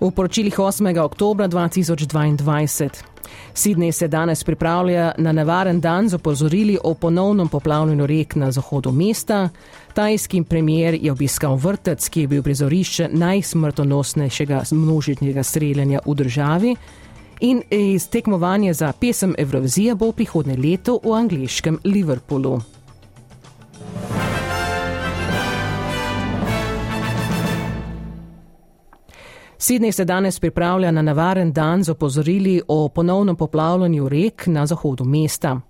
V poročilih 8. oktober 2022. Sydney se danes pripravlja na nevaren dan z opozorili o ponovnem poplavljanju rek na zahodu mesta. Tajski premier je obiskal vrtec, ki je bil prizorišče najsmrtonosnejšega množičnega streljanja v državi. In iz tekmovanja za pesem Evrovizija bo prihodne leto v angliškem Liverpoolu. Sidney se danes pripravlja na navaren dan z opozorili o ponovnem poplavljanju rek na zahodu mesta.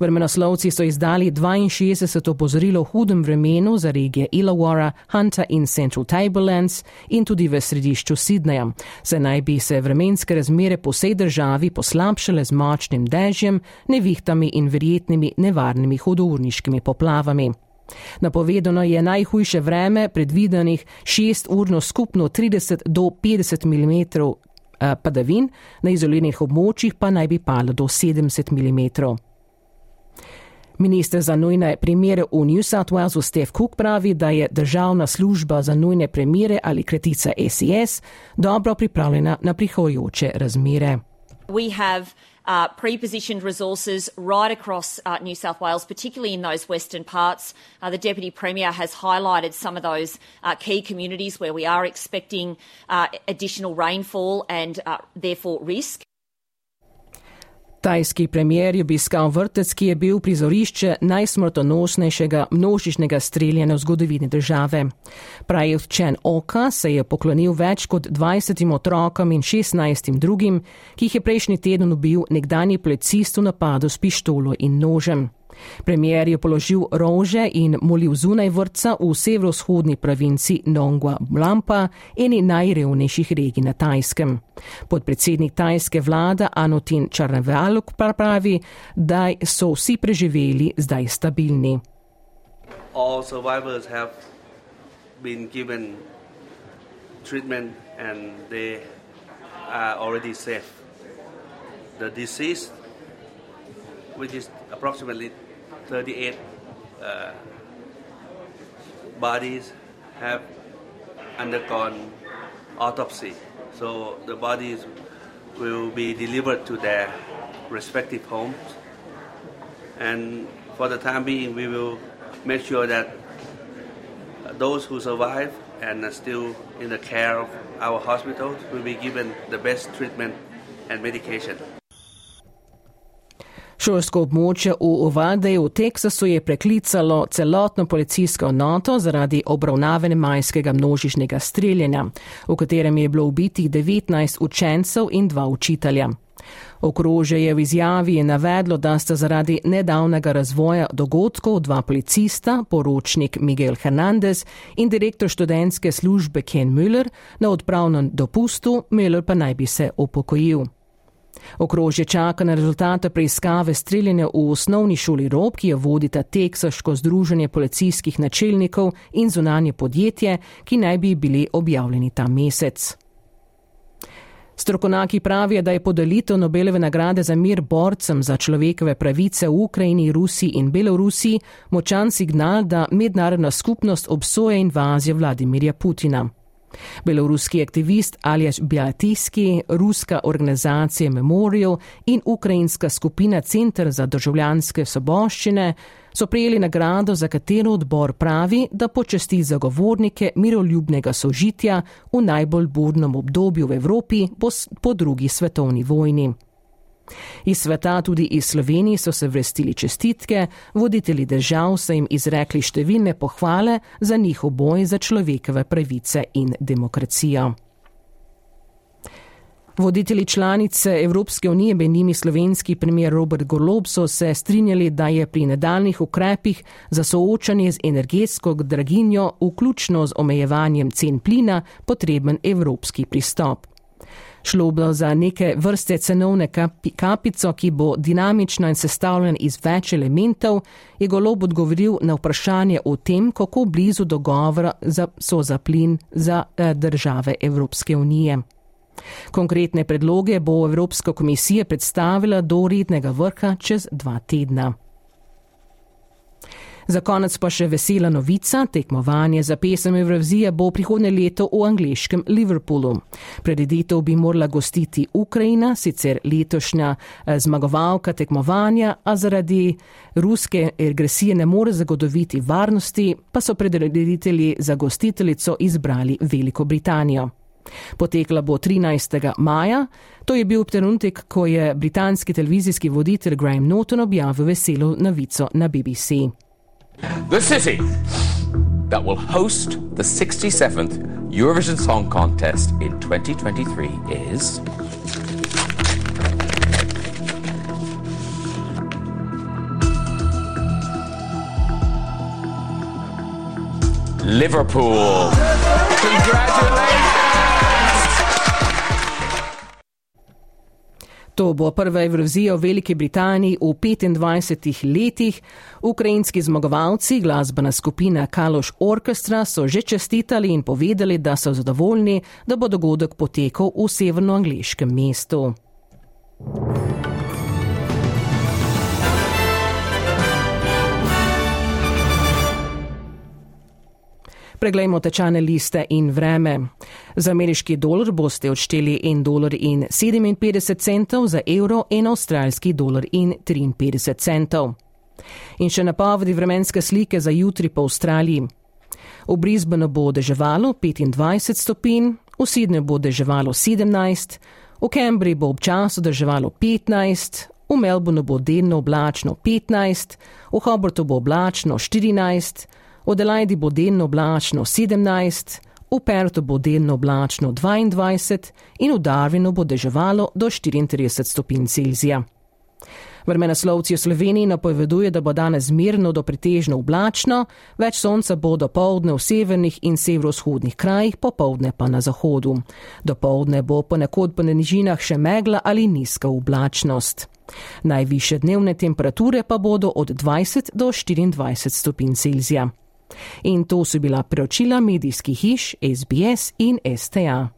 Vremenoslovci so izdali 62 opozorilo o hudem vremenu za regije Illawarra, Hunter in Central Tablelands in tudi v središču Sidneja. Se naj bi se vremenske razmere po vsej državi poslabšale z močnim dežjem, nevihtami in verjetnimi nevarnimi hudourniškimi poplavami. Napovedano je najhujše vreme, predvidenih 6 urno skupno 30 do 50 mm padavin, na izoliranih območjih pa naj bi palo do 70 mm. Ministr za nujne primere v New South Walesu Steve Cook pravi, da je državna služba za nujne primere ali kratica SES dobro pripravljena na prihajajoče razmere. We have uh, pre positioned resources right across uh, New South Wales, particularly in those western parts. Uh, the Deputy Premier has highlighted some of those uh, key communities where we are expecting uh, additional rainfall and uh, therefore risk. Tajski premier je obiskal vrtec, ki je bil prizorišče najsmrtonosnejšega množičnega streljanja v zgodovini države. Prajev Čen Oka se je poklonil več kot 20 otrokom in 16 drugim, ki jih je prejšnji teden ubil nekdani policist v napadu s pištolo in nožem. Premijer je položil rože in molil zunaj vrca v severovzhodni provinci Nongwa Mlampa, eni najrevnejših regij na Tajskem. Podpredsednik tajske vlade Anotin Čarnevaluk pa pravi, da so vsi preživeli zdaj stabilni. The disease, which is approximately 38 uh, bodies have undergone autopsy. So the bodies will be delivered to their respective homes. And for the time being, we will make sure that those who survive and are still in the care of our hospitals will be given the best treatment and medication. Šolsko območje v Ovadeju v Teksasu je preklicalo celotno policijsko noto zaradi obravnavene majskega množičnega streljanja, v katerem je bilo ubitih 19 učencev in dva učitelja. Okrože je v izjavi navedlo, da sta zaradi nedavnega razvoja dogodkov dva policista, poročnik Miguel Hernandez in direktor študentske službe Ken Müller, na odpravnem dopustu, Müller pa naj bi se upokojil. Okrožje čaka na rezultate preiskave streljanja v osnovni šoli Rob, ki jo vodita Teksaško združenje policijskih načelnikov in zunanje podjetje, ki naj bi bili objavljeni ta mesec. Strokovnjaki pravijo, da je podelitev Nobelove nagrade za mir borcem za človekove pravice v Ukrajini, Rusiji in Belorusiji močan signal, da mednarodna skupnost obsoja invazijo Vladimirja Putina. Beloruski aktivist Aljaš Bjatiski, ruska organizacija Memorial in ukrajinska skupina Centr za državljanske soboščine so prejeli nagrado, za katero odbor pravi, da počasti zagovornike miroljubnega sožitja v najbolj burnem obdobju v Evropi po drugi svetovni vojni. Iz sveta, tudi iz Slovenije, so se vrstili čestitke, voditelji držav so jim izrekli številne pohvale za njihov boj za človekove pravice in demokracijo. Voditelji članice Evropske unije, med njimi slovenski premier Robert Golob, so se strinjali, da je pri nadaljnih ukrepih za soočanje z energetsko draginjo, vključno z omejevanjem cen plina, potreben evropski pristop. Šlo bo za neke vrste cenovne kapico, ki bo dinamična in sestavljena iz več elementov, je golob odgovoril na vprašanje o tem, kako blizu dogovora so za plin za eh, države Evropske unije. Konkretne predloge bo Evropska komisija predstavila do rednega vrha čez dva tedna. Za konec pa še vesela novica: tekmovanje za pesem Evrovizije bo prihodne leto v angliškem Liverpoolu. Prededitev bi morala gostiti Ukrajina, sicer letošnja eh, zmagovalka tekmovanja, a zaradi ruske agresije ne more zagotoviti varnosti, pa so prededitelji za gostiteljico izbrali Veliko Britanijo. Potekla bo 13. maja, to je bil trenutek, ko je britanski televizijski voditelj Graham Norton objavil veselo novico na BBC. The city that will host the 67th Eurovision Song Contest in 2023 is. Liverpool. Congratulations! To bo prva Evrovizija v Veliki Britaniji v 25 letih. Ukrajinski zmagovalci, glasbena skupina Kaloš Orkestra, so že čestitali in povedali, da so zadovoljni, da bo dogodek potekal v severnoangliškem mestu. Preglejmo tečane liste in vreme. Za ameriški dolar boste odšteli 1 dolar in 57 centov, za evro in avstralski dolar in 53 centov. In še napovedi vremenske slike za jutri po Avstraliji. V Brisbaneu bo deževalo 25 stopinj, v Sydneyju bo deževalo 17, v Cambridgeu bo občasno deževalo 15, v Melbourneu bo delno oblačno 15, v Hobartu bo oblačno 14, v Delajdi bo delno oblačno 17, v Pertu bo delno oblačno 22 in v Darwinu bo deževalo do 34 stopinj Celzija. Vremenoslovci v Sloveniji napoveduje, da bo danes mirno do pretežno oblačno, več sonca bo do povdne v severnih in severovzhodnih krajih, popovdne pa na zahodu. Do povdne bo ponekod po nižinah še megla ali nizka oblačnost. Najviše dnevne temperature pa bodo od 20 do 24 stopinj Celzija. In to so bila preočila medijskih hiš SBS in STA.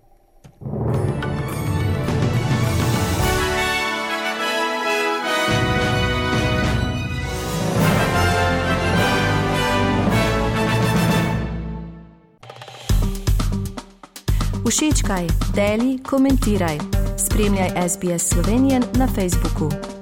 Všečkaj, deli, komentiraj. Spremljaj SBS Slovenijo na Facebooku.